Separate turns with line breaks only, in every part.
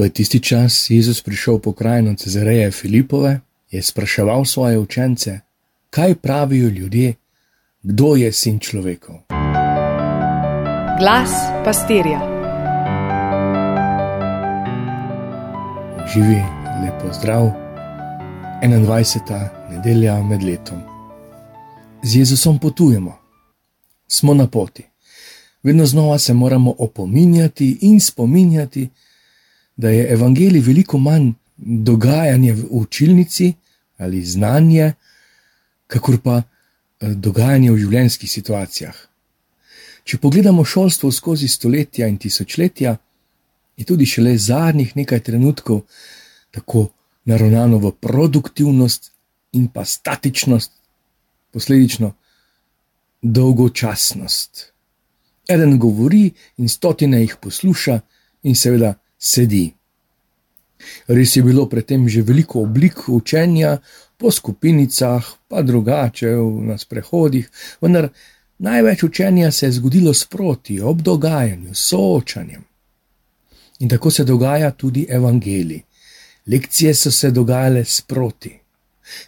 Ko je tisti čas Jezus prišel po krajino Cezareje Filipove, je spraševal svoje učence, kaj pravijo ljudje, kdo je sin človekov.
Glas pastirja.
Živi lepo zdrav, 21. nedelja med letom. Z Jezusom potujemo, smo na poti. Vedno znova se moramo opominjati in spominjati, da je evangelij veliko manj dogajanje v učilnici ali znanje, kakor pa eh, dogajanje v življenjskih situacijah. Če pogledamo šolstvo skozi stoletja in tisočletja, je tudi šele zadnjih nekaj trenutkov tako naravnano v produktivnost in pa statičnost, posledično dolgočasnost. Eden govori in stotine jih posluša, in seveda sedi. Res je bilo predtem že veliko oblik učenja, po skupinicah, pa drugače na sprehodih, vendar največ učenja se je zgodilo sproti, ob dogajanju, soočanjem. In tako se dogaja tudi evangelij. Lekcije so se dogajale sproti.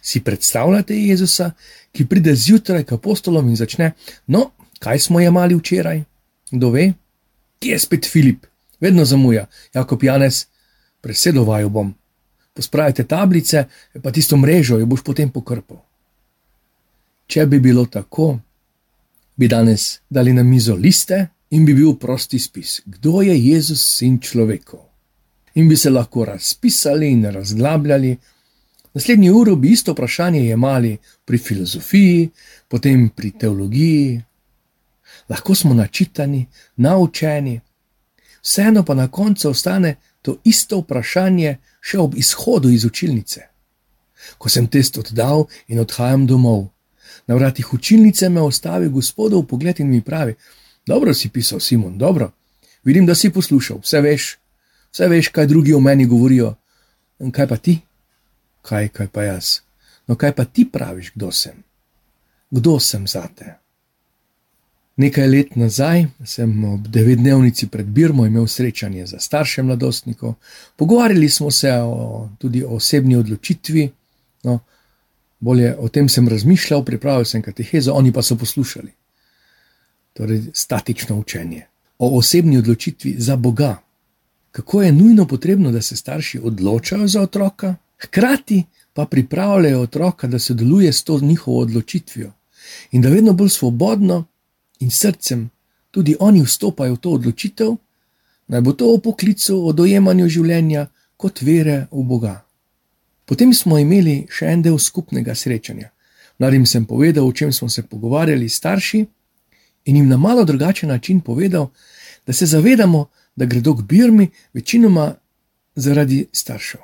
Si predstavljate Jezusa, ki pride zjutraj k apostolom in začne: No, kaj smo jemali včeraj? Kdo ve? Kje je spet Filip? Vedno zamuja, Jakob Janes, presedovaj bom. Pospravite tablice, pa tisto mrežo, jo boš potem pokrpal. Če bi bilo tako, bi danes dali na mizo liste in bi bil prosti spis, kdo je Jezus, sin človekov. In bi se lahko razpisali in razglabljali. Naslednji uro bi isto vprašanje jemali pri filozofiji, potem pri teologiji. Lahko smo načitani, naučeni, vseeno pa na koncu ostane to isto vprašanje še ob izhodu iz učilnice. Ko sem test oddal in odhajam domov, na vratih učilnice me ostavi gospodov pogled in mi pravi: Dobro si pisal, Simon, dobro, vidim, da si poslušal, vse veš, vse veš, kaj drugi o meni govorijo. In kaj pa ti? Kaj, kaj pa jaz? No, kaj pa ti praviš, kdo sem? Kdo sem za te? Nekaj let nazaj sem ob devetdnevnici pred Birmo imel srečanje za starše mladostnikov. Pogovarjali smo se o, tudi o osebni odločitvi. No, bolje o tem sem razmišljal, pripravil sem katehezo, oni pa so poslušali. Torej, statično učenje o osebni odločitvi za Boga. Kako je nujno potrebno, da se starši odločajo za otroka, hkrati pa pripravljajo otroka, da sodeluje s to njihovo odločitvijo in da vedno bolj svobodno in srcem tudi oni vstopajo v to odločitev, naj bo to o poklicu, o dojemanju življenja kot vere v Boga. Potem smo imeli še en del skupnega srečanja. Mladim sem povedal, o čem smo se pogovarjali s starši, in jim na malo drugačen način povedal, da se zavedamo, da gredo k Birmi večinoma zaradi staršev.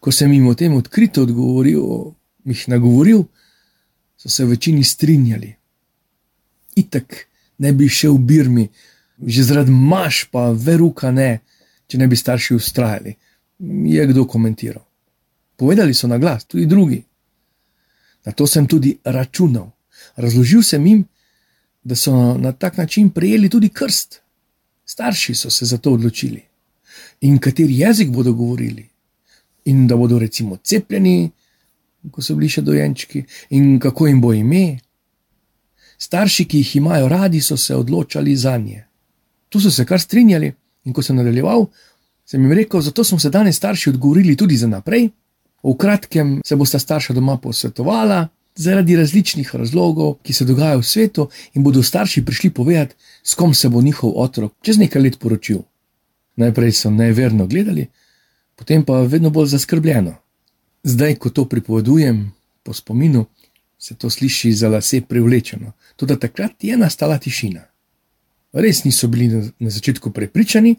Ko sem jim o tem odkrito odgovoril, jih nagovoril, so se v večini strinjali itek ne bi šel v Birmi, že zaradi maš, pa veruka ne, če ne bi starši ustrajali. Je kdo komentiral. Povedali so na glas, tudi drugi. Na to sem tudi računal. Razložil sem jim, da so na tak način prejeli tudi krst. Starši so se za to odločili. In kateri jezik bodo govorili, in da bodo recimo cepljeni, ko so bili še dojenčki, in kako jim bo ime, Starši, ki jih imajo radi, so se odločali za nje. Tu so se kar strinjali, in ko sem nadaljeval, sem jim rekel: Zato smo se danes starši odgovorili tudi za naprej. V kratkem se bosta starša doma posvetovala zaradi različnih razlogov, ki se dogajajo v svetu, in bodo starši prišli povedati, s kom se bo njihov otrok čez nekaj let poročil. Najprej so neverno gledali, potem pa vedno bolj zaskrbljeno. Zdaj, ko to pripovedujem po spominu, se to sliši za lase privlečeno. Tudi takrat je nastala tišina. Res niso bili na začetku prepričani,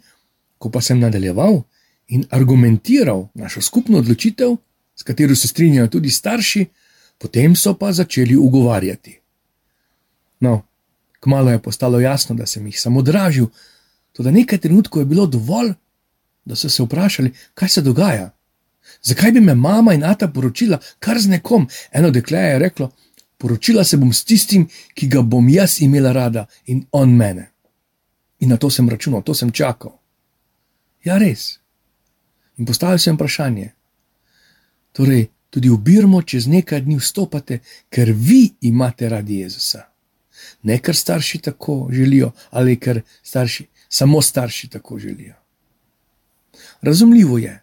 ko pa sem nadaljeval in argumentiral našo skupno odločitev, s katero se strinjajo tudi starši, potem so pa začeli ugovarjati. No, kmalo je postalo jasno, da sem jih samo dražil, tudi nekaj trenutkov je bilo dovolj, da so se vprašali, kaj se dogaja. Zakaj bi me mama in ata poročila kar z nekom? Eno dekle je reklo: Poročila se bom s tistim, ki ga bom jaz imela rada in on mene. In na to sem računal, to sem čakal. Ja, res. In postavil sem vprašanje. Torej, tudi v Birmo čez nekaj dni vstopate, ker vi imate radi Jezusa. Ne ker starši tako želijo, ali ker starši, samo starši tako želijo. Razumljivo je,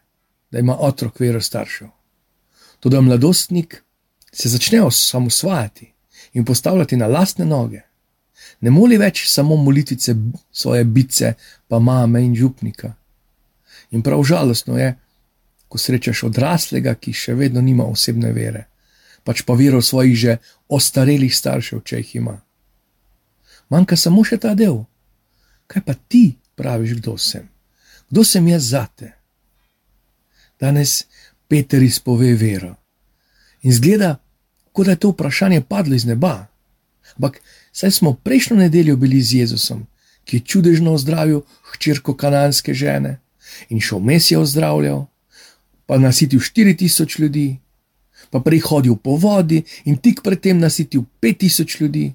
da ima otrok vero staršev. Tudi mladostnik se začne osamosvajati in postavljati na lastne noge. Ne moli več samo molitvice svoje bice, pa mame in župnika. In prav žalostno je, ko srečaš odraslega, ki še vedno nima osebne vere, pač pa vero svojih že ostarelih staršev, če jih ima. Manjka samo še ta del. Kaj pa ti praviš, kdo sem? Kdo sem jaz zate? Danes Peter izpove vero. In zgleda, kot da je to vprašanje padlo iz neba. Ampak saj smo prejšnjo nedeljo bili z Jezusom, ki je čudežno ozdravil hčerko kananske žene in šel mes je ozdravljal, pa nasitil 4000 ljudi, pa prej hodil po vodi in tik predtem nasitil 5000 ljudi.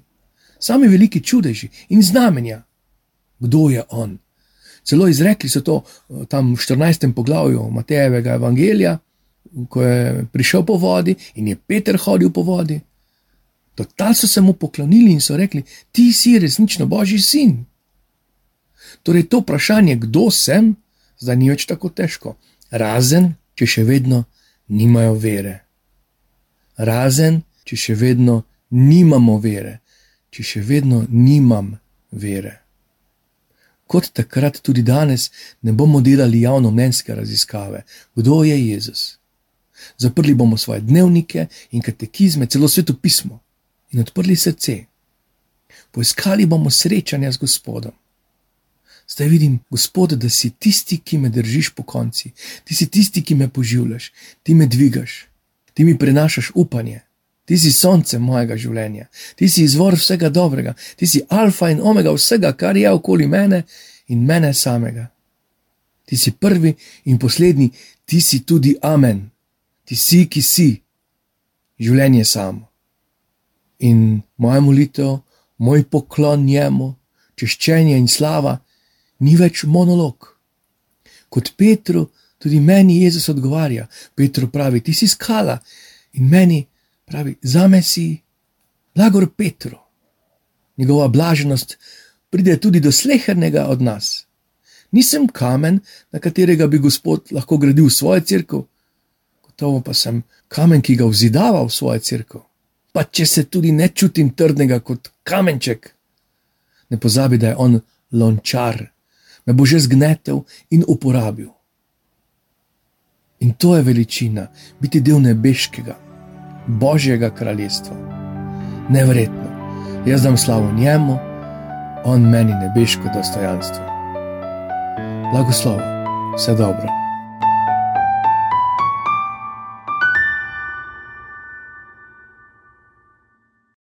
Sami veliki čudeži in znamenja. Kdo je on? Celo izrekli so to eh, tam v 14. poglavju Matejevega evangelija, ko je prišel po vodi in je Peter hodil po vodi. Total so se mu poklonili in so rekli: Ti si resnično Božji sin. Torej, to vprašanje, kdo sem, zdaj ni več tako težko, razen če še vedno nimajo vere. Razen če še vedno nimamo vere, če še vedno nimam vere. Kot takrat, tudi danes ne bomo delali javno mnenjske raziskave, kdo je Jezus. Zaprli bomo svoje dnevnike in katekizme, celo sveto pismo in odprli srce. Poiskali bomo srečanja z Gospodom. Zdaj vidim, Gospod, da si tisti, ki me držiš po konci, ti si tisti, ki me poživljaš, ti me dvigaš, ti mi prenašaš upanje, ti si sonce mojega življenja, ti si izvor vsega dobrega, ti si alfa in omega vsega, kar je okoli mene in mene samega. Ti si prvi in poslednji, ti si tudi amen, ti si, ki si, življenje samo. In moja molitev, moj poklon njemu, češčenje in slava ni več monolog. Kot Petru, tudi meni Jezus odgovarja. Petru pravi: Ti si skala in meni pravi: Zame si blagor Petru. Njegova blaženost pride tudi do slehernega od nas. Nisem kamen, na katerega bi Gospod lahko gradil svojo crkvo, gotovo pa sem kamen, ki ga vzidava v svojo crkvo. Pa če se tudi ne čutim trdnega kot kamenček, ne pozabi, da je on lončar me bo že zgnetel in uporabil. In to je veličina, biti del nebeškega, božjega kraljestva. Nevrjetno, jaz dam slavo njemu, on meni nebeško dostojanstvo. Blagoslov, vse dobro.